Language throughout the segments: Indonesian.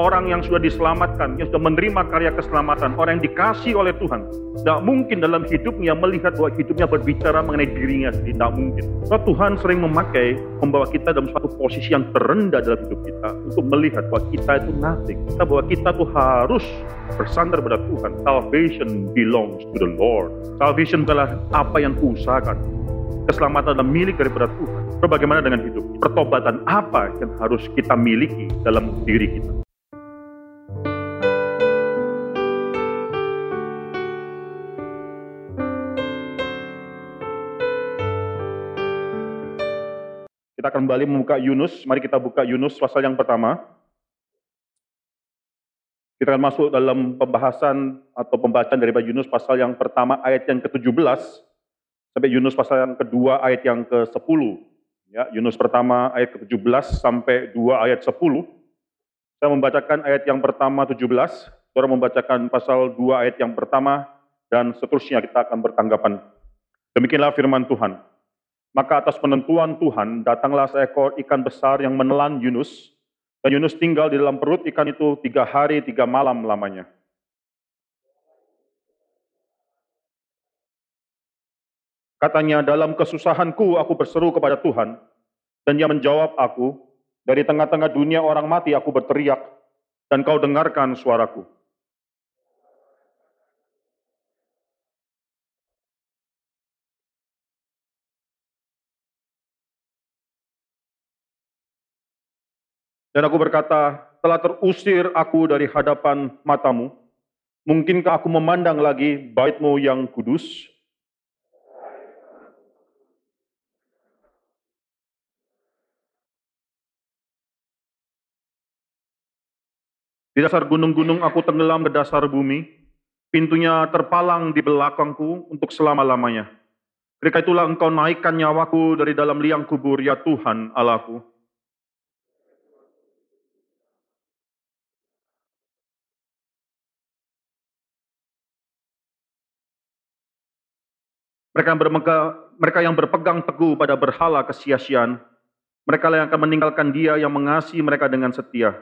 Orang yang sudah diselamatkan, yang sudah menerima karya keselamatan, orang yang dikasih oleh Tuhan, tidak mungkin dalam hidupnya melihat bahwa hidupnya berbicara mengenai dirinya tidak mungkin. Karena Tuhan sering memakai, membawa kita dalam suatu posisi yang terendah dalam hidup kita, untuk melihat bahwa kita itu nothing. Kita bahwa kita tuh harus bersandar pada Tuhan. Salvation belongs to the Lord. Salvation adalah apa yang kuusahakan. Keselamatan adalah milik daripada Tuhan. Bagaimana dengan hidup? Pertobatan apa yang harus kita miliki dalam diri kita? Kita akan kembali membuka Yunus. Mari kita buka Yunus pasal yang pertama. Kita akan masuk dalam pembahasan atau pembacaan daripada Yunus pasal yang pertama ayat yang ke-17 sampai Yunus pasal yang kedua ayat yang ke-10. Ya, Yunus pertama ayat ke-17 sampai 2 ayat 10. Saya membacakan ayat yang pertama 17, saudara membacakan pasal 2 ayat yang pertama dan seterusnya kita akan bertanggapan. Demikianlah firman Tuhan. Maka atas penentuan Tuhan, datanglah seekor ikan besar yang menelan Yunus, dan Yunus tinggal di dalam perut ikan itu tiga hari, tiga malam lamanya. Katanya, dalam kesusahanku aku berseru kepada Tuhan, dan dia menjawab aku, dari tengah-tengah dunia orang mati aku berteriak, dan kau dengarkan suaraku. Dan aku berkata, telah terusir aku dari hadapan matamu. Mungkinkah aku memandang lagi baitmu yang kudus? Di dasar gunung-gunung aku tenggelam ke dasar bumi. Pintunya terpalang di belakangku untuk selama-lamanya. Ketika itulah engkau naikkan nyawaku dari dalam liang kubur, ya Tuhan Allahku. Mereka yang, bermega, mereka yang berpegang teguh pada berhala kesia-siaan, mereka yang akan meninggalkan dia yang mengasihi mereka dengan setia.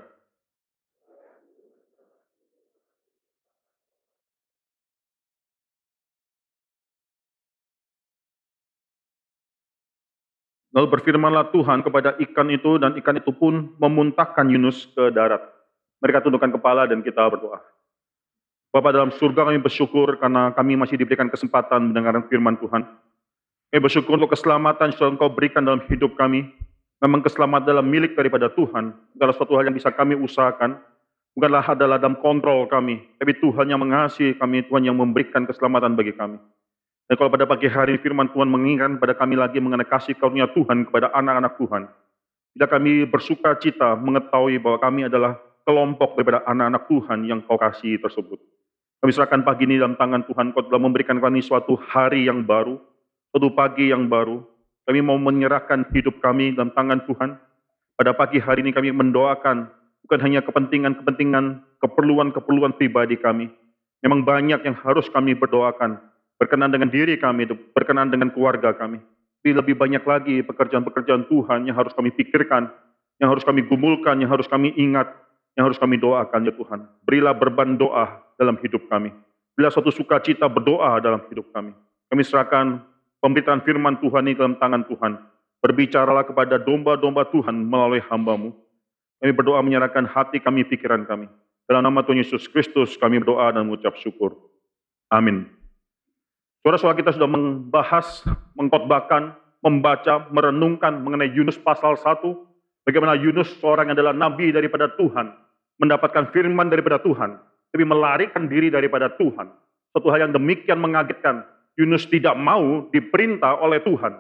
Lalu berfirmanlah Tuhan kepada ikan itu dan ikan itu pun memuntahkan Yunus ke darat. Mereka tundukkan kepala dan kita berdoa. Bapak dalam surga kami bersyukur karena kami masih diberikan kesempatan mendengarkan firman Tuhan. Kami bersyukur untuk keselamatan yang Engkau berikan dalam hidup kami. Memang keselamatan dalam milik daripada Tuhan. Bukanlah suatu hal yang bisa kami usahakan. Bukanlah adalah dalam kontrol kami. Tapi Tuhan yang mengasihi kami, Tuhan yang memberikan keselamatan bagi kami. Dan kalau pada pagi hari firman Tuhan mengingatkan pada kami lagi mengenai kasih karunia Tuhan kepada anak-anak Tuhan. Bila kami bersuka cita mengetahui bahwa kami adalah kelompok daripada anak-anak Tuhan yang kau kasih tersebut. Kami serahkan pagi ini dalam tangan Tuhan. Kau telah memberikan kami suatu hari yang baru, suatu pagi yang baru. Kami mau menyerahkan hidup kami dalam tangan Tuhan. Pada pagi hari ini kami mendoakan bukan hanya kepentingan-kepentingan, keperluan-keperluan pribadi kami. Memang banyak yang harus kami berdoakan. Berkenan dengan diri kami, berkenan dengan keluarga kami. Tapi lebih banyak lagi pekerjaan-pekerjaan Tuhan yang harus kami pikirkan, yang harus kami gumulkan, yang harus kami ingat, yang harus kami doakan ya Tuhan. Berilah berban doa dalam hidup kami. Berilah suatu sukacita berdoa dalam hidup kami. Kami serahkan pemberitaan firman Tuhan ini dalam tangan Tuhan. Berbicaralah kepada domba-domba Tuhan melalui hambamu. Kami berdoa menyerahkan hati kami, pikiran kami. Dalam nama Tuhan Yesus Kristus kami berdoa dan mengucap syukur. Amin. Suara-suara kita sudah membahas, mengkotbahkan, membaca, merenungkan mengenai Yunus pasal 1, Bagaimana Yunus seorang yang adalah nabi daripada Tuhan, mendapatkan firman daripada Tuhan, tapi melarikan diri daripada Tuhan. Suatu hal yang demikian mengagetkan. Yunus tidak mau diperintah oleh Tuhan.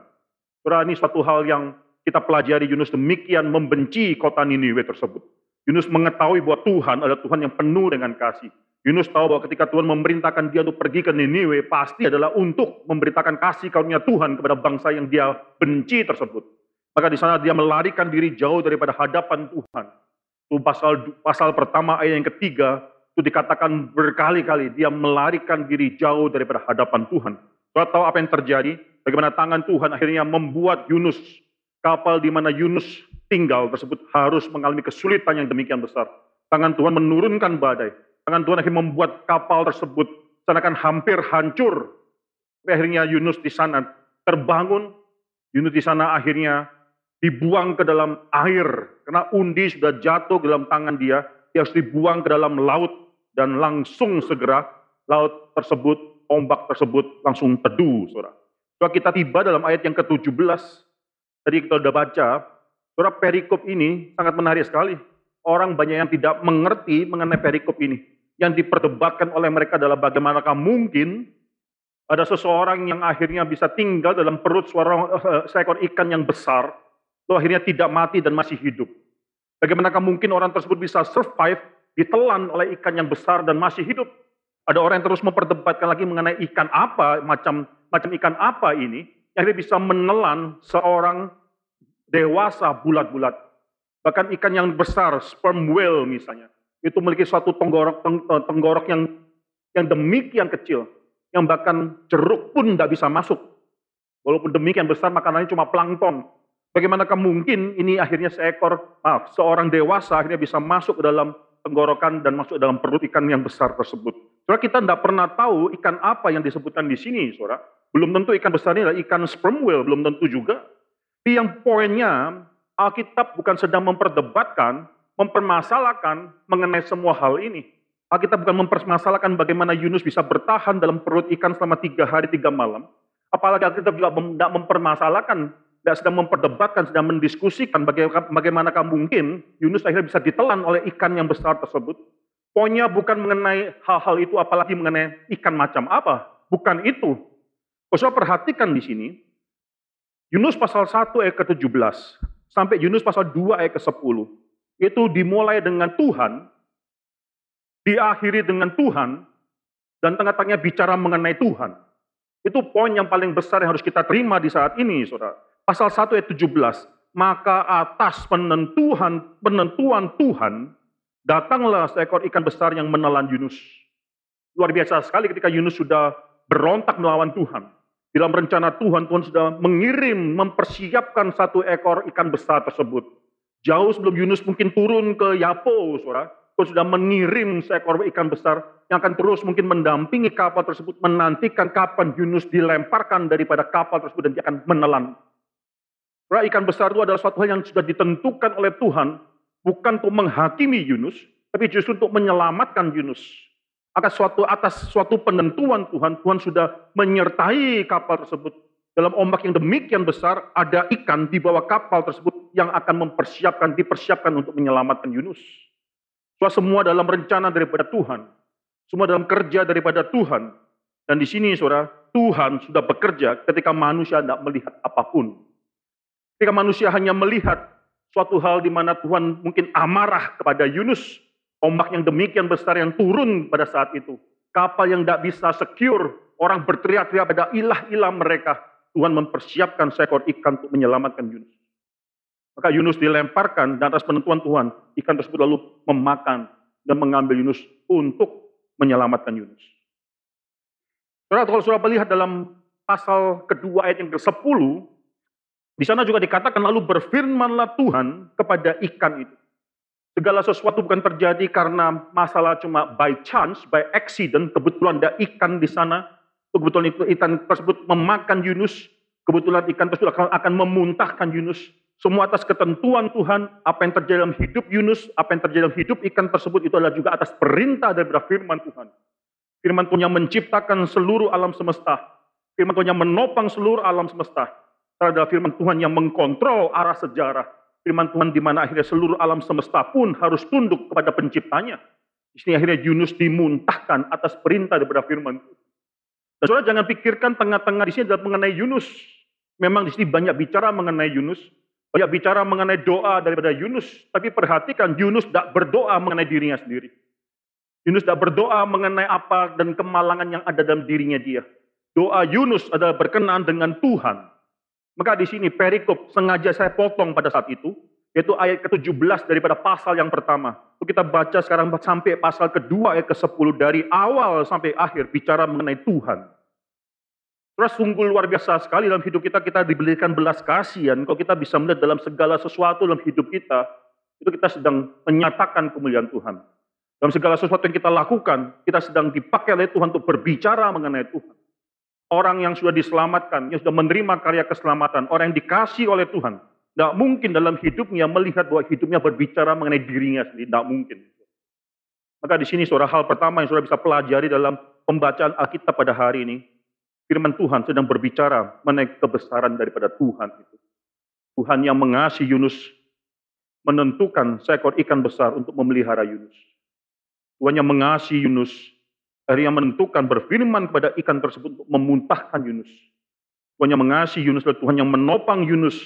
Ini suatu hal yang kita pelajari Yunus demikian membenci kota Niniwe tersebut. Yunus mengetahui bahwa Tuhan adalah Tuhan yang penuh dengan kasih. Yunus tahu bahwa ketika Tuhan memerintahkan dia untuk pergi ke Niniwe, pasti adalah untuk memberitakan kasih karunia Tuhan kepada bangsa yang dia benci tersebut. Maka di sana dia melarikan diri jauh daripada hadapan Tuhan. Itu pasal pasal pertama ayat yang ketiga itu dikatakan berkali-kali dia melarikan diri jauh daripada hadapan Tuhan. Kau tahu apa yang terjadi? Bagaimana tangan Tuhan akhirnya membuat Yunus kapal di mana Yunus tinggal tersebut harus mengalami kesulitan yang demikian besar. Tangan Tuhan menurunkan badai. Tangan Tuhan akhirnya membuat kapal tersebut seakan hampir hancur. Akhirnya Yunus di sana terbangun. Yunus di sana akhirnya dibuang ke dalam air. Karena undi sudah jatuh ke dalam tangan dia. Dia harus dibuang ke dalam laut. Dan langsung segera laut tersebut, ombak tersebut langsung teduh. Saudara. Kalau kita tiba dalam ayat yang ke-17. Tadi kita sudah baca. Saudara perikop ini sangat menarik sekali. Orang banyak yang tidak mengerti mengenai perikop ini. Yang diperdebatkan oleh mereka adalah bagaimanakah mungkin ada seseorang yang akhirnya bisa tinggal dalam perut suara, uh, seekor ikan yang besar, lalu akhirnya tidak mati dan masih hidup. Bagaimanakah mungkin orang tersebut bisa survive, ditelan oleh ikan yang besar dan masih hidup? Ada orang yang terus memperdebatkan lagi mengenai ikan apa, macam macam ikan apa ini, yang dia bisa menelan seorang dewasa bulat-bulat. Bahkan ikan yang besar, sperm whale misalnya, itu memiliki suatu tenggorok, eh, tenggorok yang yang demikian kecil, yang bahkan jeruk pun tidak bisa masuk. Walaupun demikian besar makanannya cuma plankton. Bagaimanakah mungkin ini akhirnya seekor, maaf, seorang dewasa akhirnya bisa masuk ke dalam tenggorokan dan masuk dalam perut ikan yang besar tersebut. Saudara kita tidak pernah tahu ikan apa yang disebutkan di sini, saudara. Belum tentu ikan besar ini adalah ikan sperm whale, belum tentu juga. Tapi yang poinnya, Alkitab bukan sedang memperdebatkan, mempermasalahkan mengenai semua hal ini. Alkitab bukan mempermasalahkan bagaimana Yunus bisa bertahan dalam perut ikan selama tiga hari, tiga malam. Apalagi Alkitab juga tidak mempermasalahkan, tidak sedang memperdebatkan, sedang mendiskusikan bagaimana mungkin Yunus akhirnya bisa ditelan oleh ikan yang besar tersebut. Poinnya bukan mengenai hal-hal itu, apalagi mengenai ikan macam apa. Bukan itu. Kau perhatikan di sini, Yunus pasal 1 ayat ke-17, sampai Yunus pasal 2 ayat ke-10, itu dimulai dengan Tuhan, diakhiri dengan Tuhan, dan tengah-tengahnya bicara mengenai Tuhan. Itu poin yang paling besar yang harus kita terima di saat ini, saudara. Pasal 1 ayat 17, maka atas penentuan penentuan Tuhan, datanglah seekor ikan besar yang menelan Yunus. Luar biasa sekali ketika Yunus sudah berontak melawan Tuhan. Dalam rencana Tuhan, Tuhan sudah mengirim, mempersiapkan satu ekor ikan besar tersebut. Jauh sebelum Yunus mungkin turun ke Yapo, saudara, Tuhan sudah mengirim seekor ikan besar yang akan terus mungkin mendampingi kapal tersebut, menantikan kapan Yunus dilemparkan daripada kapal tersebut dan dia akan menelan. Karena ikan besar itu adalah suatu hal yang sudah ditentukan oleh Tuhan, bukan untuk menghakimi Yunus, tapi justru untuk menyelamatkan Yunus. Akan suatu atas suatu penentuan Tuhan, Tuhan sudah menyertai kapal tersebut. Dalam ombak yang demikian besar, ada ikan di bawah kapal tersebut yang akan mempersiapkan, dipersiapkan untuk menyelamatkan Yunus. Semua dalam rencana daripada Tuhan. Semua dalam kerja daripada Tuhan. Dan di sini saudara, Tuhan sudah bekerja ketika manusia tidak melihat apa pun. Ketika manusia hanya melihat suatu hal di mana Tuhan mungkin amarah kepada Yunus. Ombak yang demikian besar yang turun pada saat itu. Kapal yang tidak bisa secure. Orang berteriak-teriak pada ilah-ilah mereka. Tuhan mempersiapkan seekor ikan untuk menyelamatkan Yunus. Maka Yunus dilemparkan dan atas penentuan Tuhan, ikan tersebut lalu memakan dan mengambil Yunus untuk menyelamatkan Yunus. Saudara, kalau sudah melihat dalam pasal kedua ayat yang ke-10, di sana juga dikatakan lalu berfirmanlah Tuhan kepada ikan itu. Segala sesuatu bukan terjadi karena masalah cuma by chance, by accident, kebetulan ada ikan di sana, kebetulan itu ikan tersebut memakan Yunus, kebetulan ikan tersebut akan memuntahkan Yunus, semua atas ketentuan Tuhan, apa yang terjadi dalam hidup Yunus, apa yang terjadi dalam hidup ikan tersebut itu adalah juga atas perintah dari firman Tuhan. Firman Tuhan yang menciptakan seluruh alam semesta. Firman Tuhan yang menopang seluruh alam semesta. Adalah firman Tuhan yang mengkontrol arah sejarah. Firman Tuhan di mana akhirnya seluruh alam semesta pun harus tunduk kepada penciptanya. Di sini akhirnya Yunus dimuntahkan atas perintah daripada firman Tuhan. Dan saudara jangan pikirkan tengah-tengah di sini adalah mengenai Yunus. Memang di sini banyak bicara mengenai Yunus, banyak bicara mengenai doa daripada Yunus, tapi perhatikan Yunus tidak berdoa mengenai dirinya sendiri. Yunus tidak berdoa mengenai apa dan kemalangan yang ada dalam dirinya dia. Doa Yunus adalah berkenan dengan Tuhan. Maka di sini perikop sengaja saya potong pada saat itu, yaitu ayat ke-17 daripada pasal yang pertama. Itu kita baca sekarang sampai pasal kedua ayat ke-10 dari awal sampai akhir bicara mengenai Tuhan. Terus sungguh luar biasa sekali dalam hidup kita, kita diberikan belas kasihan. Kalau kita bisa melihat dalam segala sesuatu dalam hidup kita, itu kita sedang menyatakan kemuliaan Tuhan. Dalam segala sesuatu yang kita lakukan, kita sedang dipakai oleh Tuhan untuk berbicara mengenai Tuhan. Orang yang sudah diselamatkan, yang sudah menerima karya keselamatan, orang yang dikasih oleh Tuhan, tidak mungkin dalam hidupnya melihat bahwa hidupnya berbicara mengenai dirinya sendiri, tidak mungkin. Maka di sini suara hal pertama yang sudah bisa pelajari dalam pembacaan Alkitab pada hari ini, firman Tuhan sedang berbicara mengenai kebesaran daripada Tuhan itu. Tuhan yang mengasihi Yunus menentukan seekor ikan besar untuk memelihara Yunus. Tuhan yang mengasihi Yunus, akhirnya menentukan berfirman kepada ikan tersebut untuk memuntahkan Yunus. Tuhan yang mengasihi Yunus adalah Tuhan yang menopang Yunus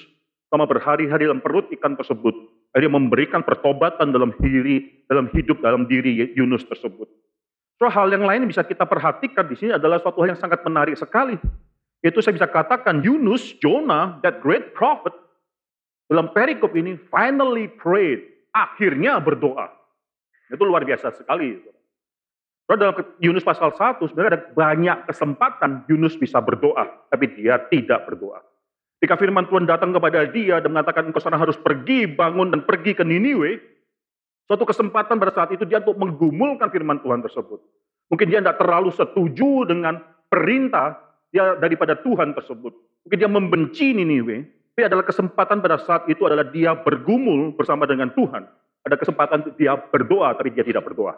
selama berhari-hari dalam perut ikan tersebut. Akhirnya memberikan pertobatan dalam diri, dalam hidup, dalam diri Yunus tersebut. So, hal yang lain bisa kita perhatikan di sini adalah suatu hal yang sangat menarik sekali. Yaitu saya bisa katakan Yunus, Jonah, that great prophet, dalam perikop ini finally prayed, akhirnya berdoa. Itu luar biasa sekali. Kalau dalam Yunus pasal 1 sebenarnya ada banyak kesempatan Yunus bisa berdoa, tapi dia tidak berdoa. Ketika firman Tuhan datang kepada dia dan mengatakan engkau sana harus pergi, bangun dan pergi ke Niniwe, suatu kesempatan pada saat itu dia untuk menggumulkan firman Tuhan tersebut. Mungkin dia tidak terlalu setuju dengan perintah dia daripada Tuhan tersebut. Mungkin dia membenci Niniwe, tapi adalah kesempatan pada saat itu adalah dia bergumul bersama dengan Tuhan. Ada kesempatan untuk dia berdoa, tapi dia tidak berdoa.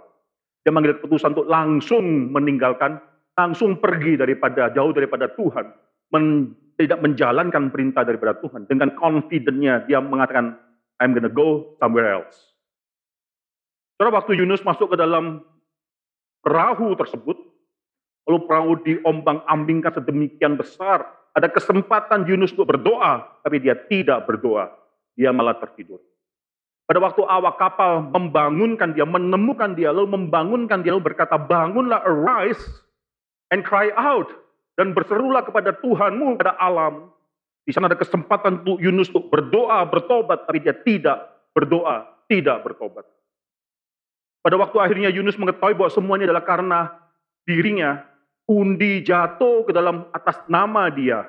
Dia mengambil keputusan untuk langsung meninggalkan, langsung pergi daripada jauh daripada Tuhan. Men, tidak menjalankan perintah daripada Tuhan. Dengan confidentnya dia mengatakan, I'm gonna go somewhere else. Setelah waktu Yunus masuk ke dalam perahu tersebut, lalu perahu diombang-ambingkan sedemikian besar, ada kesempatan Yunus untuk berdoa, tapi dia tidak berdoa. Dia malah tertidur. Pada waktu awak kapal membangunkan dia, menemukan dia, lalu membangunkan dia, lalu berkata, bangunlah, arise, and cry out. Dan berserulah kepada Tuhanmu, pada alam. Di sana ada kesempatan untuk Yunus untuk berdoa, bertobat, tapi dia tidak berdoa, tidak bertobat. Pada waktu akhirnya Yunus mengetahui bahwa semuanya adalah karena dirinya, undi jatuh ke dalam atas nama dia.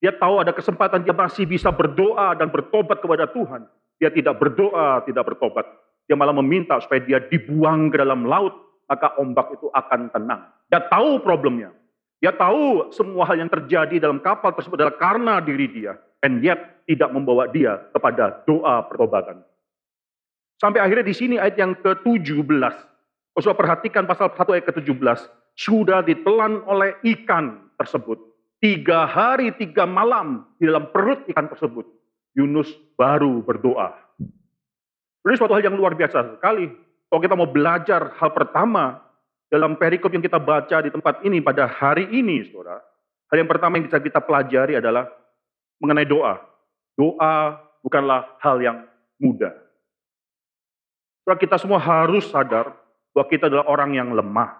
Dia tahu ada kesempatan dia masih bisa berdoa dan bertobat kepada Tuhan. Dia tidak berdoa, tidak bertobat. Dia malah meminta supaya dia dibuang ke dalam laut, maka ombak itu akan tenang. Dia tahu problemnya. Dia tahu semua hal yang terjadi dalam kapal tersebut adalah karena diri dia. And yet tidak membawa dia kepada doa pertobatan. Sampai akhirnya di sini ayat yang ke-17. Kalau perhatikan pasal 1 ayat ke-17 sudah ditelan oleh ikan tersebut. Tiga hari, tiga malam di dalam perut ikan tersebut. Yunus baru berdoa. Ini suatu hal yang luar biasa sekali. Kalau kita mau belajar hal pertama dalam perikop yang kita baca di tempat ini pada hari ini, saudara. Hal yang pertama yang bisa kita pelajari adalah mengenai doa. Doa bukanlah hal yang mudah. Saudara, kita semua harus sadar bahwa kita adalah orang yang lemah.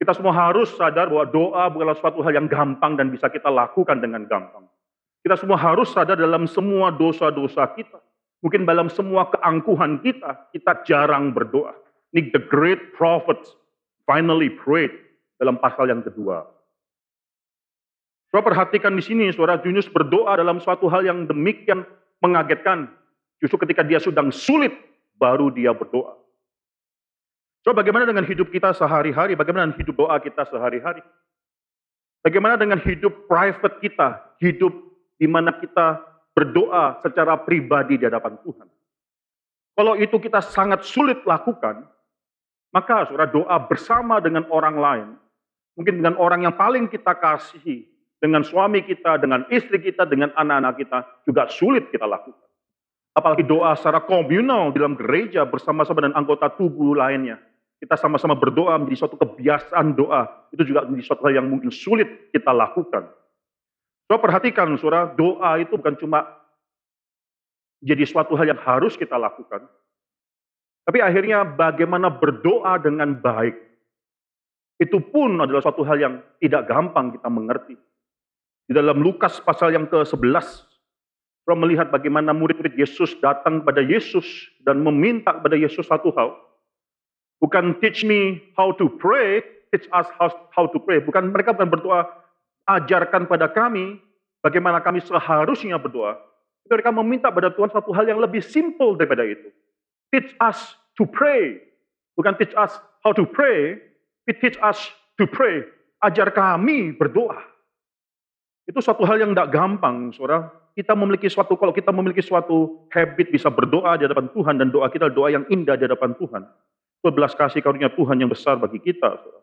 Kita semua harus sadar bahwa doa bukanlah suatu hal yang gampang dan bisa kita lakukan dengan gampang. Kita semua harus sadar dalam semua dosa-dosa kita. Mungkin dalam semua keangkuhan kita, kita jarang berdoa. Ini the great prophets finally prayed dalam pasal yang kedua. Saudara perhatikan di sini, saudara Yunus berdoa dalam suatu hal yang demikian mengagetkan. Justru ketika dia sedang sulit, baru dia berdoa. Coba bagaimana dengan hidup kita sehari-hari? Bagaimana dengan hidup doa kita sehari-hari? Bagaimana dengan hidup private kita? Hidup di mana kita berdoa secara pribadi di hadapan Tuhan. Kalau itu kita sangat sulit lakukan, maka saudara doa bersama dengan orang lain, mungkin dengan orang yang paling kita kasihi, dengan suami kita, dengan istri kita, dengan anak-anak kita, juga sulit kita lakukan. Apalagi doa secara komunal di dalam gereja bersama-sama dengan anggota tubuh lainnya kita sama-sama berdoa menjadi suatu kebiasaan doa. Itu juga menjadi suatu hal yang mungkin sulit kita lakukan. So perhatikan saudara, doa itu bukan cuma jadi suatu hal yang harus kita lakukan. Tapi akhirnya bagaimana berdoa dengan baik. Itu pun adalah suatu hal yang tidak gampang kita mengerti. Di dalam Lukas pasal yang ke-11, kita melihat bagaimana murid-murid Yesus datang kepada Yesus dan meminta kepada Yesus satu hal. Bukan teach me how to pray, teach us how, how to pray. Bukan mereka bukan berdoa, ajarkan pada kami bagaimana kami seharusnya berdoa. Mereka meminta pada Tuhan satu hal yang lebih simple daripada itu. teach us to pray. Bukan teach us how to pray, but teach us to pray. Ajar kami berdoa. Itu suatu hal yang tidak gampang, saudara. Kita memiliki suatu, kalau kita memiliki suatu habit bisa berdoa di hadapan Tuhan dan doa kita doa yang indah di hadapan Tuhan. Itu belas kasih karunia Tuhan yang besar bagi kita. Saudara.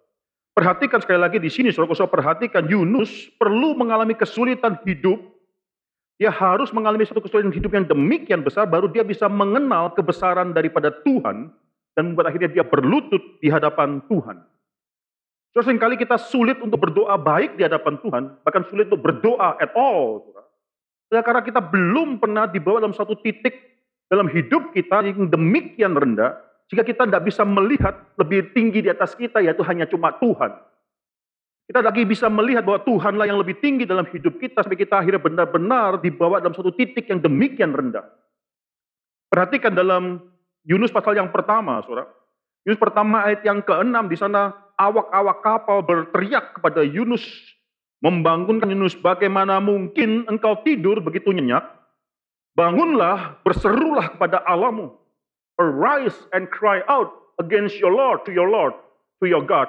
Perhatikan sekali lagi di sini, saudara, saudara perhatikan Yunus perlu mengalami kesulitan hidup. Dia harus mengalami satu kesulitan hidup yang demikian besar, baru dia bisa mengenal kebesaran daripada Tuhan dan membuat akhirnya dia berlutut di hadapan Tuhan. So, sering kali kita sulit untuk berdoa baik di hadapan Tuhan, bahkan sulit untuk berdoa at all. Saudara. Ya, karena kita belum pernah dibawa dalam satu titik dalam hidup kita yang demikian rendah, jika kita tidak bisa melihat lebih tinggi di atas kita, yaitu hanya cuma Tuhan. Kita lagi bisa melihat bahwa Tuhanlah yang lebih tinggi dalam hidup kita, sampai kita akhirnya benar-benar dibawa dalam satu titik yang demikian rendah. Perhatikan dalam Yunus pasal yang pertama, saudara. Yunus pertama ayat yang keenam di sana awak-awak kapal berteriak kepada Yunus membangunkan Yunus, bagaimana mungkin engkau tidur begitu nyenyak? Bangunlah, berserulah kepada Allahmu. Arise and cry out against your Lord, to your Lord, to your God.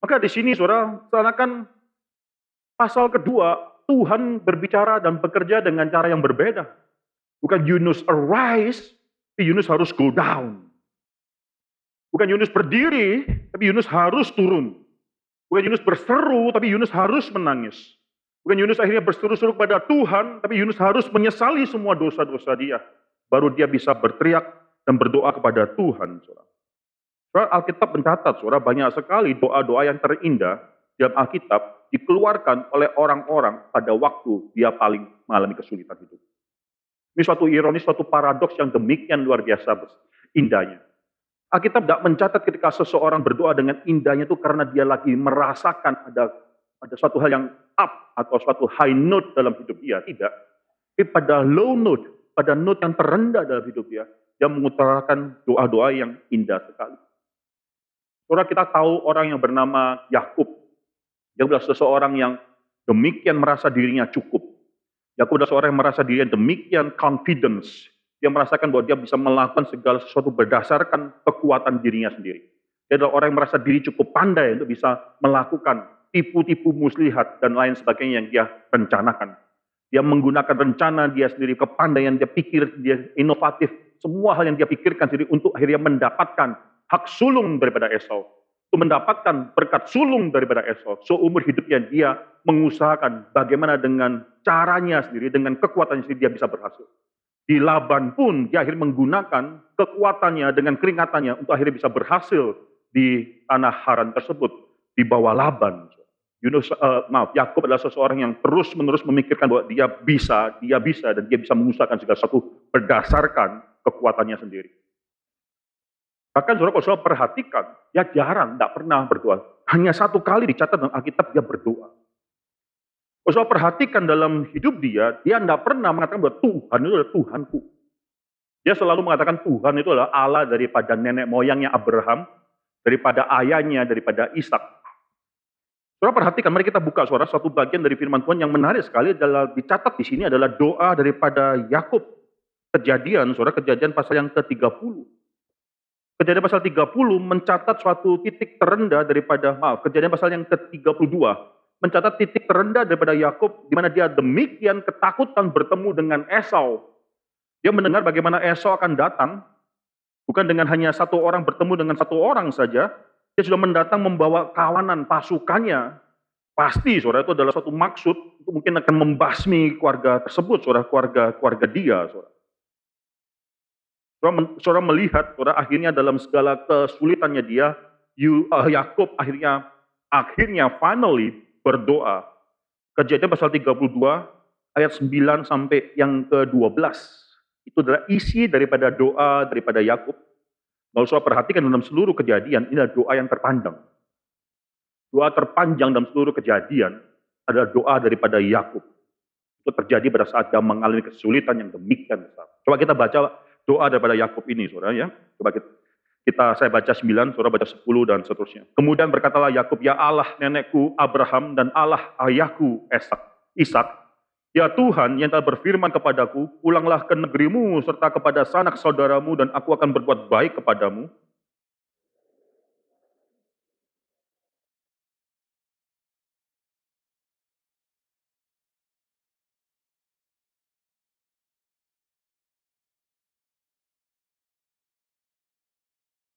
Maka di sini saudara, seakan pasal kedua, Tuhan berbicara dan bekerja dengan cara yang berbeda. Bukan Yunus arise, tapi Yunus harus go down. Bukan Yunus berdiri, tapi Yunus harus turun. Bukan Yunus berseru, tapi Yunus harus menangis. Bukan Yunus akhirnya berseru-seru kepada Tuhan, tapi Yunus harus menyesali semua dosa-dosa dia. Baru dia bisa berteriak dan berdoa kepada Tuhan. Saudara. Alkitab mencatat, saudara, banyak sekali doa-doa yang terindah dalam Alkitab dikeluarkan oleh orang-orang pada waktu dia paling mengalami kesulitan hidup. Ini suatu ironis, suatu paradoks yang demikian luar biasa indahnya. Alkitab tidak mencatat ketika seseorang berdoa dengan indahnya itu karena dia lagi merasakan ada ada suatu hal yang up atau suatu high note dalam hidup dia. Tidak. Tapi pada low note, pada note yang terendah dalam hidup dia, dia mengutarakan doa-doa yang indah sekali. Saudara kita tahu orang yang bernama Yakub. Dia adalah seseorang yang demikian merasa dirinya cukup. Yakub adalah seorang yang merasa dirinya demikian confidence, dia merasakan bahwa dia bisa melakukan segala sesuatu berdasarkan kekuatan dirinya sendiri. Dia adalah orang yang merasa diri cukup pandai untuk bisa melakukan tipu-tipu muslihat dan lain sebagainya yang dia rencanakan. Dia menggunakan rencana dia sendiri, kepandaian dia pikir, dia inovatif, semua hal yang dia pikirkan sendiri untuk akhirnya mendapatkan hak sulung daripada Esau. Untuk mendapatkan berkat sulung daripada Esau. Seumur hidupnya dia mengusahakan bagaimana dengan caranya sendiri, dengan kekuatannya sendiri dia bisa berhasil. Di Laban pun dia akhirnya menggunakan kekuatannya dengan keringatannya untuk akhirnya bisa berhasil di tanah Haran tersebut di bawah Laban. Yunus, uh, maaf, Yakub adalah seseorang yang terus-menerus memikirkan bahwa dia bisa, dia bisa, dan dia bisa mengusahakan segala sesuatu berdasarkan kekuatannya sendiri. Bahkan saudara kalau perhatikan, ya jarang, tidak pernah berdoa. Hanya satu kali dicatat dalam Alkitab dia berdoa. Kalau perhatikan dalam hidup dia, dia tidak pernah mengatakan bahwa Tuhan itu adalah Tuhanku. Dia selalu mengatakan Tuhan itu adalah Allah daripada nenek moyangnya Abraham, daripada ayahnya, daripada Ishak. Saudara perhatikan, mari kita buka suara satu bagian dari firman Tuhan yang menarik sekali adalah dicatat di sini adalah doa daripada Yakub. Kejadian, saudara kejadian pasal yang ke-30. Kejadian pasal 30 mencatat suatu titik terendah daripada, maaf, kejadian pasal yang ke-32 mencatat titik terendah daripada Yakub di mana dia demikian ketakutan bertemu dengan Esau. Dia mendengar bagaimana Esau akan datang bukan dengan hanya satu orang bertemu dengan satu orang saja, dia sudah mendatang membawa kawanan pasukannya. Pasti saudara itu adalah satu maksud untuk mungkin akan membasmi keluarga tersebut, saudara keluarga keluarga dia, saudara. Saudara, melihat, saudara akhirnya dalam segala kesulitannya dia, uh, Yakub akhirnya akhirnya finally berdoa. Kejadian pasal 32 ayat 9 sampai yang ke-12. Itu adalah isi daripada doa daripada Yakub. Kalau saya perhatikan dalam seluruh kejadian, ini adalah doa yang terpanjang. Doa terpanjang dalam seluruh kejadian adalah doa daripada Yakub. Itu terjadi pada saat dia mengalami kesulitan yang demikian besar. Coba kita baca doa daripada Yakub ini, saudara ya. Coba kita kita saya baca 9, saudara baca 10 dan seterusnya. Kemudian berkatalah Yakub, "Ya Allah nenekku Abraham dan Allah ayahku Ishak, Ishak, Ya Tuhan yang telah berfirman kepadaku, pulanglah ke negerimu serta kepada sanak saudaramu dan aku akan berbuat baik kepadamu.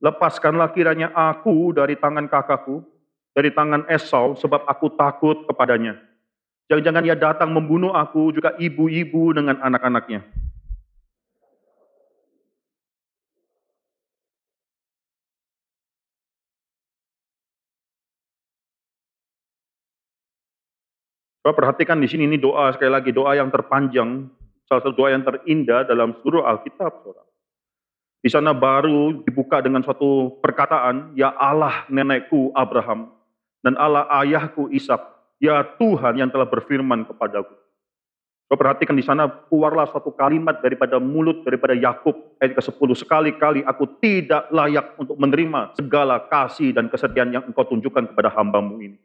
Lepaskanlah kiranya aku dari tangan kakakku, dari tangan Esau, sebab aku takut kepadanya. Jangan-jangan ia datang membunuh aku, juga ibu-ibu dengan anak-anaknya. Coba perhatikan di sini ini doa sekali lagi doa yang terpanjang, salah satu doa yang terindah dalam seluruh Alkitab, saudara. Di sana baru dibuka dengan suatu perkataan, ya Allah nenekku Abraham dan Allah ayahku Ishak Ya Tuhan yang telah berfirman kepadaku. Kau perhatikan di sana keluarlah suatu kalimat daripada mulut daripada Yakub ayat ke-10 sekali-kali aku tidak layak untuk menerima segala kasih dan kesetiaan yang engkau tunjukkan kepada hambamu ini.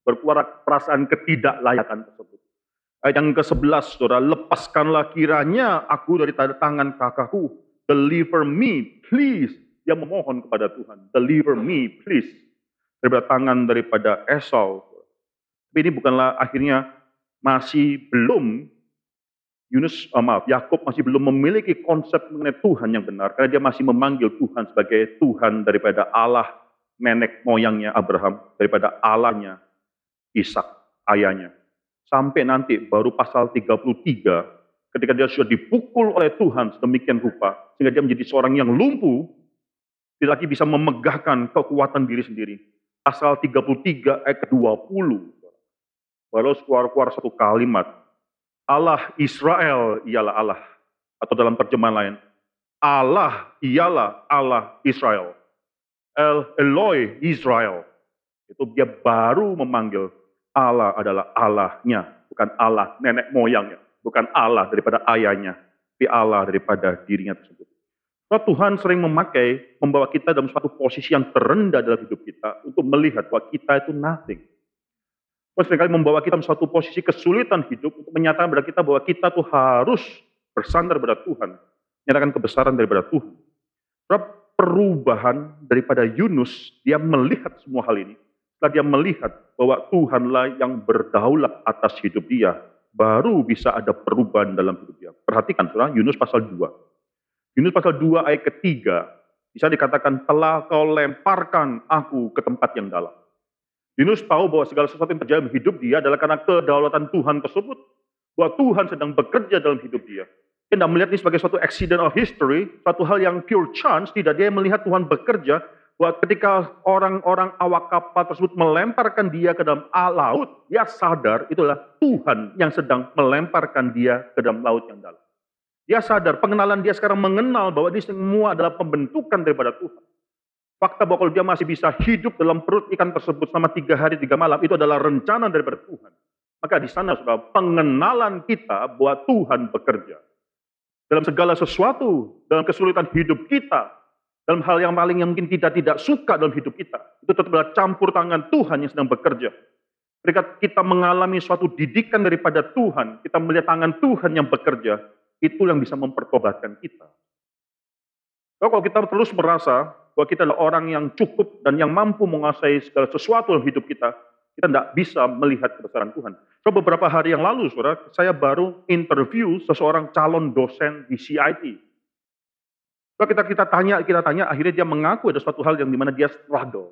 Berkeluar perasaan ketidaklayakan tersebut. Ayat yang ke-11, saudara, lepaskanlah kiranya aku dari tangan kakakku. Deliver me, please. Dia memohon kepada Tuhan. Deliver me, please. Daripada tangan daripada Esau, tapi ini bukanlah akhirnya masih belum Yunus, oh maaf, Yakub masih belum memiliki konsep mengenai Tuhan yang benar karena dia masih memanggil Tuhan sebagai Tuhan daripada Allah nenek moyangnya Abraham, daripada Allahnya Ishak, ayahnya. Sampai nanti baru pasal 33 ketika dia sudah dipukul oleh Tuhan sedemikian rupa sehingga dia menjadi seorang yang lumpuh tidak lagi bisa memegahkan kekuatan diri sendiri. Pasal 33 ayat 20 Walau keluar-keluar satu kalimat, Allah Israel ialah Allah. Atau dalam terjemahan lain, Allah ialah Allah Israel. El Eloi Israel. Itu dia baru memanggil Allah adalah Allahnya, bukan Allah nenek moyangnya, bukan Allah daripada ayahnya, tapi Allah daripada dirinya tersebut. So, Tuhan sering memakai, membawa kita dalam suatu posisi yang terendah dalam hidup kita untuk melihat bahwa kita itu nothing. Terus sering kali membawa kita suatu posisi kesulitan hidup untuk menyatakan kepada kita bahwa kita tuh harus bersandar pada Tuhan. Menyatakan kebesaran daripada Tuhan. Sebab perubahan daripada Yunus, dia melihat semua hal ini. Setelah dia melihat bahwa Tuhanlah yang berdaulat atas hidup dia, baru bisa ada perubahan dalam hidup dia. Perhatikan saudara, Yunus pasal 2. Yunus pasal 2 ayat ketiga, bisa dikatakan telah kau lemparkan aku ke tempat yang dalam. Yunus tahu bahwa segala sesuatu yang terjadi dalam hidup dia adalah karena kedaulatan Tuhan tersebut. Bahwa Tuhan sedang bekerja dalam hidup dia. Dia tidak melihat ini sebagai suatu accident of history, suatu hal yang pure chance, tidak. Dia melihat Tuhan bekerja, bahwa ketika orang-orang awak kapal tersebut melemparkan dia ke dalam laut, dia sadar itulah Tuhan yang sedang melemparkan dia ke dalam laut yang dalam. Dia sadar, pengenalan dia sekarang mengenal bahwa ini semua adalah pembentukan daripada Tuhan. Fakta bahwa kalau dia masih bisa hidup dalam perut ikan tersebut selama tiga hari, tiga malam, itu adalah rencana daripada Tuhan. Maka di sana sudah pengenalan kita bahwa Tuhan bekerja. Dalam segala sesuatu, dalam kesulitan hidup kita, dalam hal yang paling yang mungkin kita tidak suka dalam hidup kita, itu tetap adalah campur tangan Tuhan yang sedang bekerja. Ketika kita mengalami suatu didikan daripada Tuhan, kita melihat tangan Tuhan yang bekerja, itu yang bisa mempertobatkan kita. Kalau kita terus merasa bahwa kita adalah orang yang cukup dan yang mampu menguasai segala sesuatu dalam hidup kita, kita tidak bisa melihat kebesaran Tuhan. So, beberapa hari yang lalu, saudara, saya baru interview seseorang calon dosen di CIT. So, kita kita tanya, kita tanya, akhirnya dia mengaku ada suatu hal yang di mana dia struggle.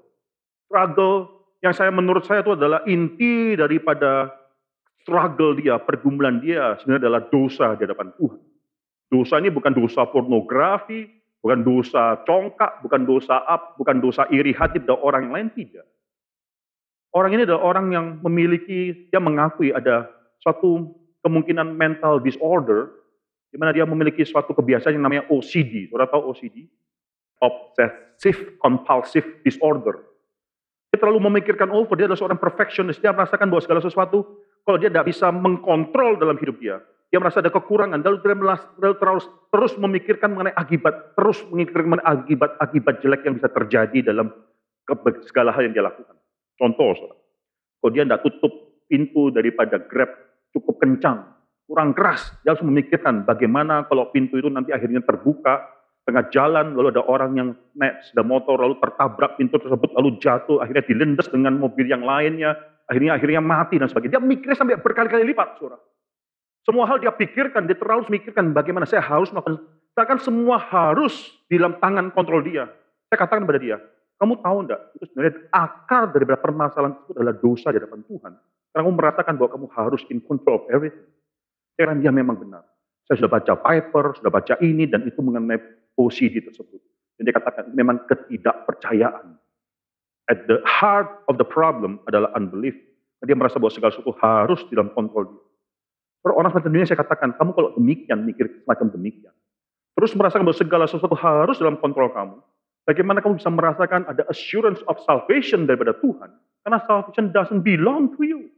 Struggle yang saya menurut saya itu adalah inti daripada struggle dia, pergumulan dia sebenarnya adalah dosa di hadapan Tuhan. Dosa ini bukan dosa pornografi, Bukan dosa congkak, bukan dosa up, bukan dosa iri hati pada orang lain, tidak. Orang ini adalah orang yang memiliki, dia mengakui ada suatu kemungkinan mental disorder, di mana dia memiliki suatu kebiasaan yang namanya OCD. Saudara tahu OCD? Obsessive Compulsive Disorder. Dia terlalu memikirkan over, dia adalah seorang perfectionist, dia merasakan bahwa segala sesuatu, kalau dia tidak bisa mengkontrol dalam hidup dia, dia merasa ada kekurangan, lalu dia terus, terus memikirkan mengenai akibat, terus memikirkan mengenai akibat-akibat jelek yang bisa terjadi dalam segala hal yang dia lakukan. Contoh, saudara, kalau dia tidak tutup pintu daripada Grab cukup kencang, kurang keras. Dia harus memikirkan bagaimana kalau pintu itu nanti akhirnya terbuka, tengah jalan, lalu ada orang yang naik sepeda motor, lalu tertabrak pintu tersebut, lalu jatuh, akhirnya dilindas dengan mobil yang lainnya, akhirnya akhirnya mati dan sebagainya. Dia mikirnya sampai berkali-kali lipat, saudara. Semua hal dia pikirkan, dia terlalu memikirkan bagaimana saya harus melakukan. Seakan semua harus di dalam tangan kontrol dia. Saya katakan kepada dia, kamu tahu enggak, itu sebenarnya akar daripada permasalahan itu adalah dosa di hadapan Tuhan. Karena kamu merasakan bahwa kamu harus in control of everything. Karena dia memang benar. Saya sudah baca paper, sudah baca ini, dan itu mengenai OCD tersebut. Dan dia katakan, memang ketidakpercayaan. At the heart of the problem adalah unbelief. Dia merasa bahwa segala sesuatu harus di dalam kontrol dia. Kalau orang semacam dunia saya katakan, kamu kalau demikian, mikir semacam demikian. Terus merasakan bahwa segala sesuatu harus dalam kontrol kamu. Bagaimana kamu bisa merasakan ada assurance of salvation daripada Tuhan? Karena salvation doesn't belong to you.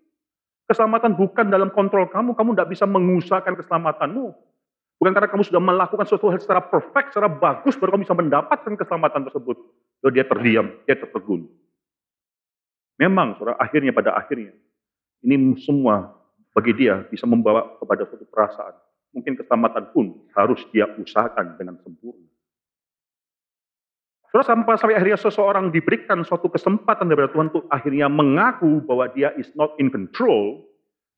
Keselamatan bukan dalam kontrol kamu, kamu tidak bisa mengusahakan keselamatanmu. Bukan karena kamu sudah melakukan sesuatu hal secara perfect, secara bagus, baru kamu bisa mendapatkan keselamatan tersebut. Lalu dia terdiam, dia tertegun. Memang, saudara, akhirnya pada akhirnya, ini semua bagi dia bisa membawa kepada suatu perasaan. Mungkin keselamatan pun harus dia usahakan dengan sempurna. Saudara, sampai, sampai akhirnya seseorang diberikan suatu kesempatan dari Tuhan untuk akhirnya mengaku bahwa dia is not in control,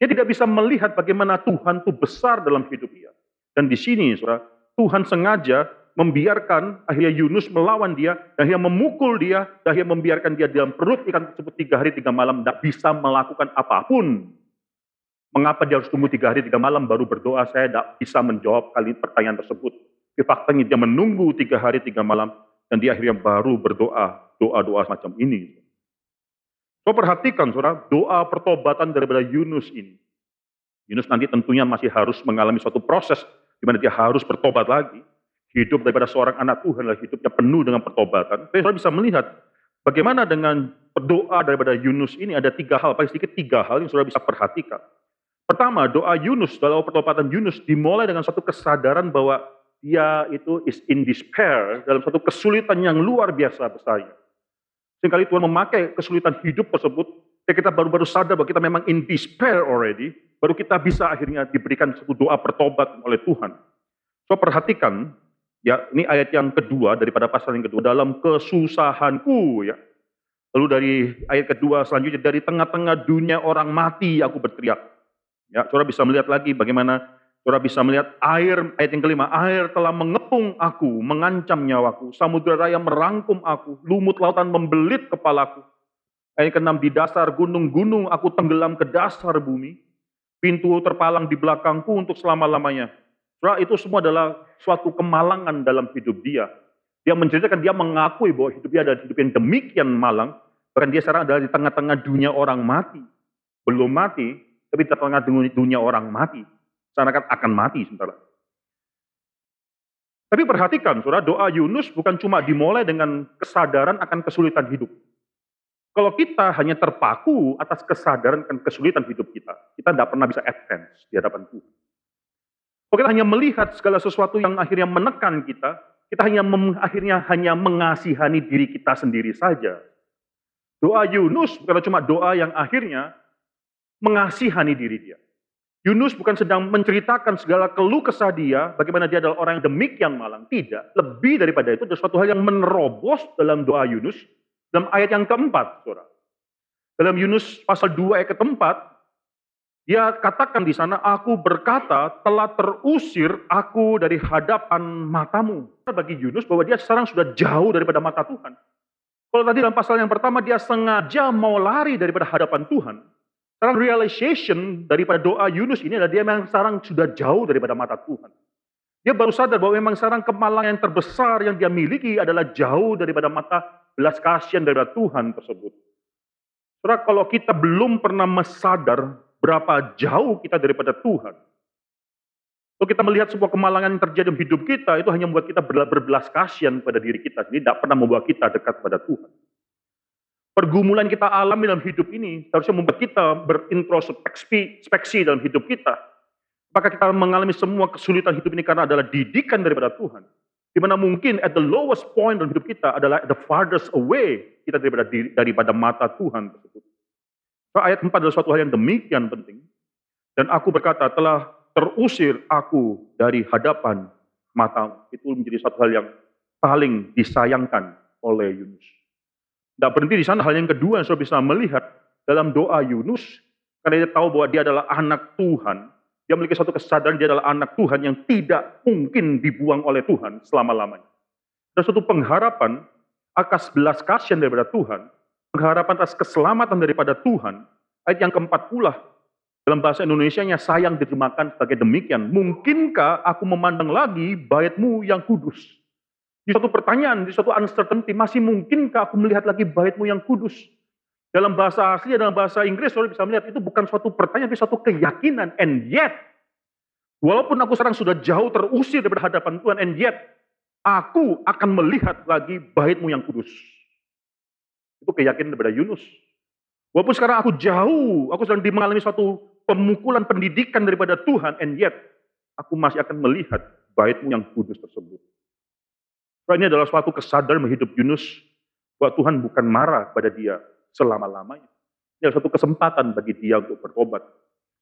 dia tidak bisa melihat bagaimana Tuhan itu besar dalam hidup dia. Dan di sini, saudara, Tuhan sengaja membiarkan akhirnya Yunus melawan dia, dan akhirnya memukul dia, dan akhirnya membiarkan dia dalam perut ikan tersebut tiga hari tiga malam, tidak bisa melakukan apa pun. Mengapa dia harus tunggu tiga hari tiga malam baru berdoa? Saya tidak bisa menjawab kali pertanyaan tersebut. Faktanya dia menunggu tiga hari tiga malam, dan dia akhirnya baru berdoa, doa-doa semacam ini. So perhatikan saudara, doa pertobatan daripada Yunus ini. Yunus nanti tentunya masih harus mengalami suatu proses di mana dia harus bertobat lagi. Hidup daripada seorang anak Tuhan adalah hidupnya penuh dengan pertobatan. Tapi saudara bisa melihat bagaimana dengan doa daripada Yunus ini ada tiga hal, paling sedikit tiga hal yang saudara bisa perhatikan. Pertama, doa Yunus, dalam pertobatan Yunus dimulai dengan satu kesadaran bahwa dia itu is in despair dalam satu kesulitan yang luar biasa besarnya. Seringkali Tuhan memakai kesulitan hidup tersebut, ya kita baru-baru sadar bahwa kita memang in despair already, baru kita bisa akhirnya diberikan satu doa pertobat oleh Tuhan. So perhatikan, ya ini ayat yang kedua daripada pasal yang kedua, dalam kesusahanku ya. Lalu dari ayat kedua selanjutnya, dari tengah-tengah dunia orang mati aku berteriak. Ya, saudara bisa melihat lagi bagaimana Saudara bisa melihat air, ayat yang kelima, air telah mengepung aku, mengancam nyawaku. Samudera raya merangkum aku, lumut lautan membelit kepalaku. Ayat keenam, di dasar gunung-gunung aku tenggelam ke dasar bumi. Pintu terpalang di belakangku untuk selama-lamanya. Saudara, itu semua adalah suatu kemalangan dalam hidup dia. Dia menceritakan, dia mengakui bahwa hidup dia adalah hidup yang demikian malang. Bahkan dia sekarang adalah di tengah-tengah dunia orang mati. Belum mati, tapi di tengah dunia orang mati seakan akan mati sebentar. Tapi perhatikan, saudara, doa Yunus bukan cuma dimulai dengan kesadaran akan kesulitan hidup. Kalau kita hanya terpaku atas kesadaran akan kesulitan hidup kita, kita tidak pernah bisa advance di hadapan Tuhan. Kalau kita hanya melihat segala sesuatu yang akhirnya menekan kita, kita hanya akhirnya hanya mengasihani diri kita sendiri saja. Doa Yunus bukan cuma doa yang akhirnya mengasihani diri dia. Yunus bukan sedang menceritakan segala keluh kesah dia, bagaimana dia adalah orang yang demikian malang. Tidak. Lebih daripada itu, ada suatu hal yang menerobos dalam doa Yunus, dalam ayat yang keempat, saudara. Dalam Yunus pasal 2 ayat keempat, dia katakan di sana, aku berkata telah terusir aku dari hadapan matamu. Bagi Yunus bahwa dia sekarang sudah jauh daripada mata Tuhan. Kalau tadi dalam pasal yang pertama dia sengaja mau lari daripada hadapan Tuhan. Sekarang realization daripada doa Yunus ini adalah dia memang sekarang sudah jauh daripada mata Tuhan. Dia baru sadar bahwa memang sekarang kemalangan yang terbesar yang dia miliki adalah jauh daripada mata belas kasihan daripada Tuhan tersebut. Saudara, kalau kita belum pernah mesadar berapa jauh kita daripada Tuhan, kalau kita melihat sebuah kemalangan yang terjadi dalam hidup kita, itu hanya membuat kita berbelas kasihan pada diri kita. Jadi tidak pernah membawa kita dekat pada Tuhan pergumulan kita alami dalam hidup ini harusnya membuat kita berintrospeksi dalam hidup kita. Apakah kita mengalami semua kesulitan hidup ini karena adalah didikan daripada Tuhan? Di mana mungkin at the lowest point dalam hidup kita adalah the farthest away kita daripada daripada mata Tuhan tersebut. So, ayat 4 adalah suatu hal yang demikian penting. Dan aku berkata, telah terusir aku dari hadapan mata. Itu menjadi satu hal yang paling disayangkan oleh Yunus. Tidak berhenti di sana, hal yang kedua yang saudara bisa melihat dalam doa Yunus, karena dia tahu bahwa dia adalah anak Tuhan, dia memiliki satu kesadaran dia adalah anak Tuhan yang tidak mungkin dibuang oleh Tuhan selama-lamanya. Dan suatu pengharapan akas belas kasihan daripada Tuhan, pengharapan atas keselamatan daripada Tuhan, ayat yang keempat pula, dalam bahasa Indonesia-nya sayang diterjemahkan sebagai demikian. Mungkinkah aku memandang lagi baitmu yang kudus? Di suatu pertanyaan, di suatu uncertainty, masih mungkinkah aku melihat lagi baitmu yang kudus? Dalam bahasa asli, dalam bahasa Inggris, saudara bisa melihat itu bukan suatu pertanyaan, tapi suatu keyakinan. And yet, walaupun aku sekarang sudah jauh terusir dari hadapan Tuhan, and yet, aku akan melihat lagi baitmu yang kudus. Itu keyakinan daripada Yunus. Walaupun sekarang aku jauh, aku sedang mengalami suatu pemukulan pendidikan daripada Tuhan, and yet, aku masih akan melihat baitmu yang kudus tersebut. Ini adalah suatu kesadaran menghidup Yunus bahwa Tuhan bukan marah pada dia selama-lamanya. Ini adalah suatu kesempatan bagi dia untuk bertobat.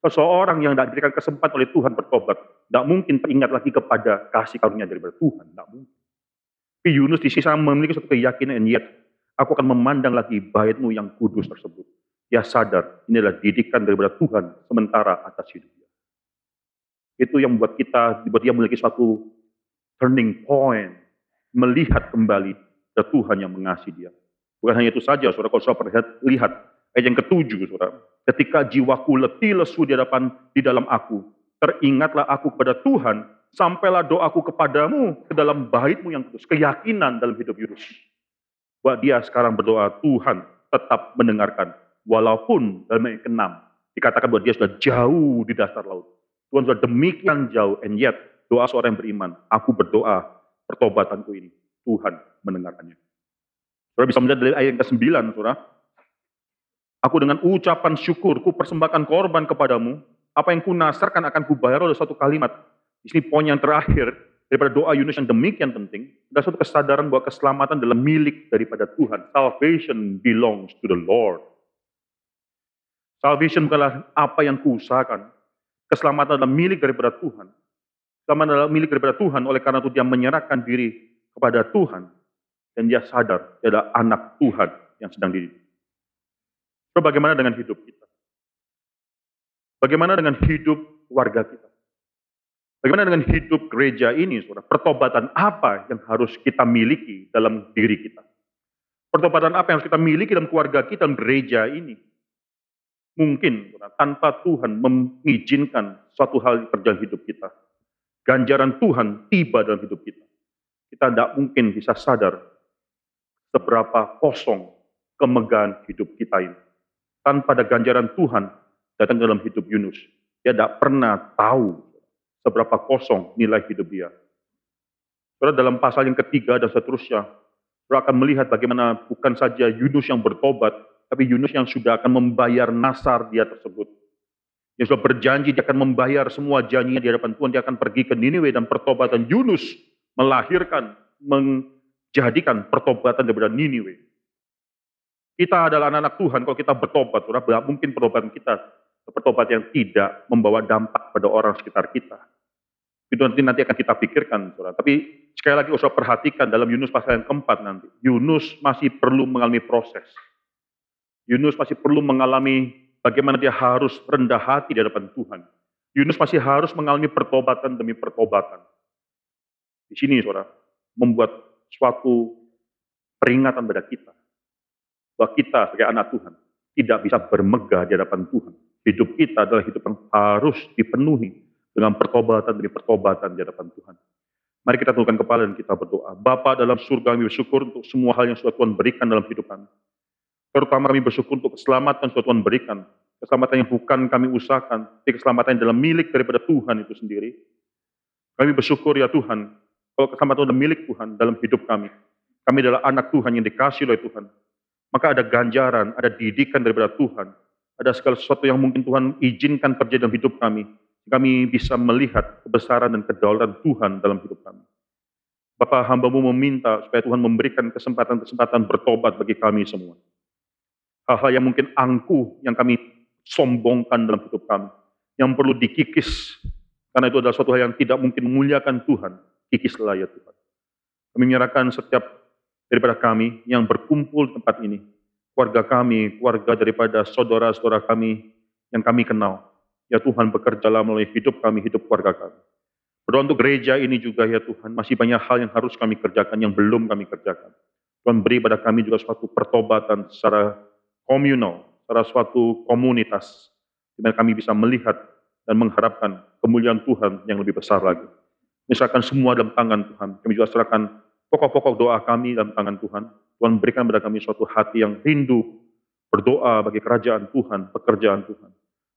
Seseorang yang tidak diberikan kesempatan oleh Tuhan bertobat, tidak mungkin teringat lagi kepada kasih karunia dari Tuhan. Tidak mungkin. Tapi Yunus di sisi memiliki suatu keyakinan, yet aku akan memandang lagi baitmu yang kudus tersebut. Dia sadar ini adalah didikan daripada Tuhan sementara atas hidupnya. Itu yang membuat kita, membuat dia memiliki suatu turning point melihat kembali ke Tuhan yang mengasihi dia. Bukan hanya itu saja, saudara, kalau saudara perlihat, lihat ayat yang ketujuh, saudara. Ketika jiwaku letih lesu di hadapan di dalam aku, teringatlah aku kepada Tuhan, sampailah doaku kepadamu ke dalam baitmu yang kudus. Keyakinan dalam hidup Yunus. Bahwa dia sekarang berdoa, Tuhan tetap mendengarkan. Walaupun dalam ayat ke-6, dikatakan bahwa dia sudah jauh di dasar laut. Tuhan sudah demikian jauh, and yet doa seorang yang beriman, aku berdoa pertobatanku ini. Tuhan mendengarkannya. Saudara bisa melihat dari ayat yang ke-9, saudara. Aku dengan ucapan syukur, ku persembahkan korban kepadamu. Apa yang ku nasarkan akan ku bayar oleh satu kalimat. Di sini poin yang terakhir daripada doa Yunus yang demikian penting. Ada suatu kesadaran bahwa keselamatan adalah milik daripada Tuhan. Salvation belongs to the Lord. Salvation bukanlah apa yang kuusahakan. Keselamatan adalah milik daripada Tuhan. Sama adalah milik daripada Tuhan, oleh karena itu dia menyerahkan diri kepada Tuhan. Dan dia sadar dia adalah anak Tuhan yang sedang dididik. So, bagaimana dengan hidup kita? Bagaimana dengan hidup warga kita? Bagaimana dengan hidup gereja ini, saudara? Pertobatan apa yang harus kita miliki dalam diri kita? Pertobatan apa yang harus kita miliki dalam keluarga kita, dalam gereja ini? Mungkin saudara, tanpa Tuhan mengizinkan suatu hal terjadi hidup kita ganjaran Tuhan tiba dalam hidup kita. Kita tidak mungkin bisa sadar seberapa kosong kemegahan hidup kita ini. Tanpa ada ganjaran Tuhan datang dalam hidup Yunus. Dia tidak pernah tahu seberapa kosong nilai hidup dia. Saudara dalam pasal yang ketiga dan seterusnya, saudara akan melihat bagaimana bukan saja Yunus yang bertobat, tapi Yunus yang sudah akan membayar nasar dia tersebut. Dia sudah berjanji dia akan membayar semua janjinya di hadapan Tuhan. Dia akan pergi ke Niniwe dan pertobatan Yunus melahirkan, menjadikan pertobatan daripada Niniwe. Kita adalah anak-anak Tuhan, kalau kita bertobat, mungkin pertobatan kita pertobat yang tidak membawa dampak pada orang sekitar kita. Itu nanti nanti akan kita pikirkan, saudara. Tapi sekali lagi usah perhatikan dalam Yunus pasal yang keempat nanti. Yunus masih perlu mengalami proses. Yunus masih perlu mengalami bagaimana dia harus rendah hati di hadapan Tuhan. Yunus masih harus mengalami pertobatan demi pertobatan. Di sini, saudara, membuat suatu peringatan pada kita. Bahwa kita sebagai anak Tuhan tidak bisa bermegah di hadapan Tuhan. Hidup kita adalah hidup yang harus dipenuhi dengan pertobatan demi pertobatan di hadapan Tuhan. Mari kita tundukkan kepala dan kita berdoa. Bapa dalam surga kami bersyukur untuk semua hal yang sudah Tuhan berikan dalam hidup kami. Terutama kami bersyukur untuk keselamatan yang Tuhan berikan. Keselamatan yang bukan kami usahakan, tapi keselamatan yang dalam milik daripada Tuhan itu sendiri. Kami bersyukur ya Tuhan, kalau keselamatan adalah milik Tuhan dalam hidup kami. Kami adalah anak Tuhan yang dikasih oleh Tuhan. Maka ada ganjaran, ada didikan daripada Tuhan. Ada segala sesuatu yang mungkin Tuhan izinkan terjadi dalam hidup kami. Kami bisa melihat kebesaran dan kedaulatan Tuhan dalam hidup kami. Bapak hambamu meminta supaya Tuhan memberikan kesempatan-kesempatan bertobat bagi kami semua hal-hal yang mungkin angkuh yang kami sombongkan dalam hidup kami, yang perlu dikikis Karena itu adalah suatu hal yang tidak mungkin memuliakan Tuhan. Kikislah ya Tuhan. Kami menyerahkan setiap daripada kami yang berkumpul di tempat ini. Keluarga kami, keluarga daripada saudara-saudara kami yang kami kenal. Ya Tuhan bekerjalah melalui hidup kami, hidup keluarga kami. Berdoa untuk gereja ini juga ya Tuhan, masih banyak hal yang harus kami kerjakan, yang belum kami kerjakan. Tuhan beri pada kami juga suatu pertobatan secara komunal, secara suatu komunitas, di mana kami bisa melihat dan mengharapkan kemuliaan Tuhan yang lebih besar lagi. Misalkan semua dalam tangan Tuhan. Kami juga serahkan pokok-pokok doa kami dalam tangan Tuhan. Tuhan berikan pada kami suatu hati yang rindu berdoa bagi kerajaan Tuhan, pekerjaan Tuhan.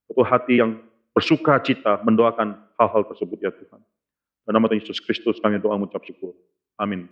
Suatu hati yang bersuka cita mendoakan hal-hal tersebut ya Tuhan. Dalam nama Tuhan Yesus Kristus kami doa mengucap syukur. Amin.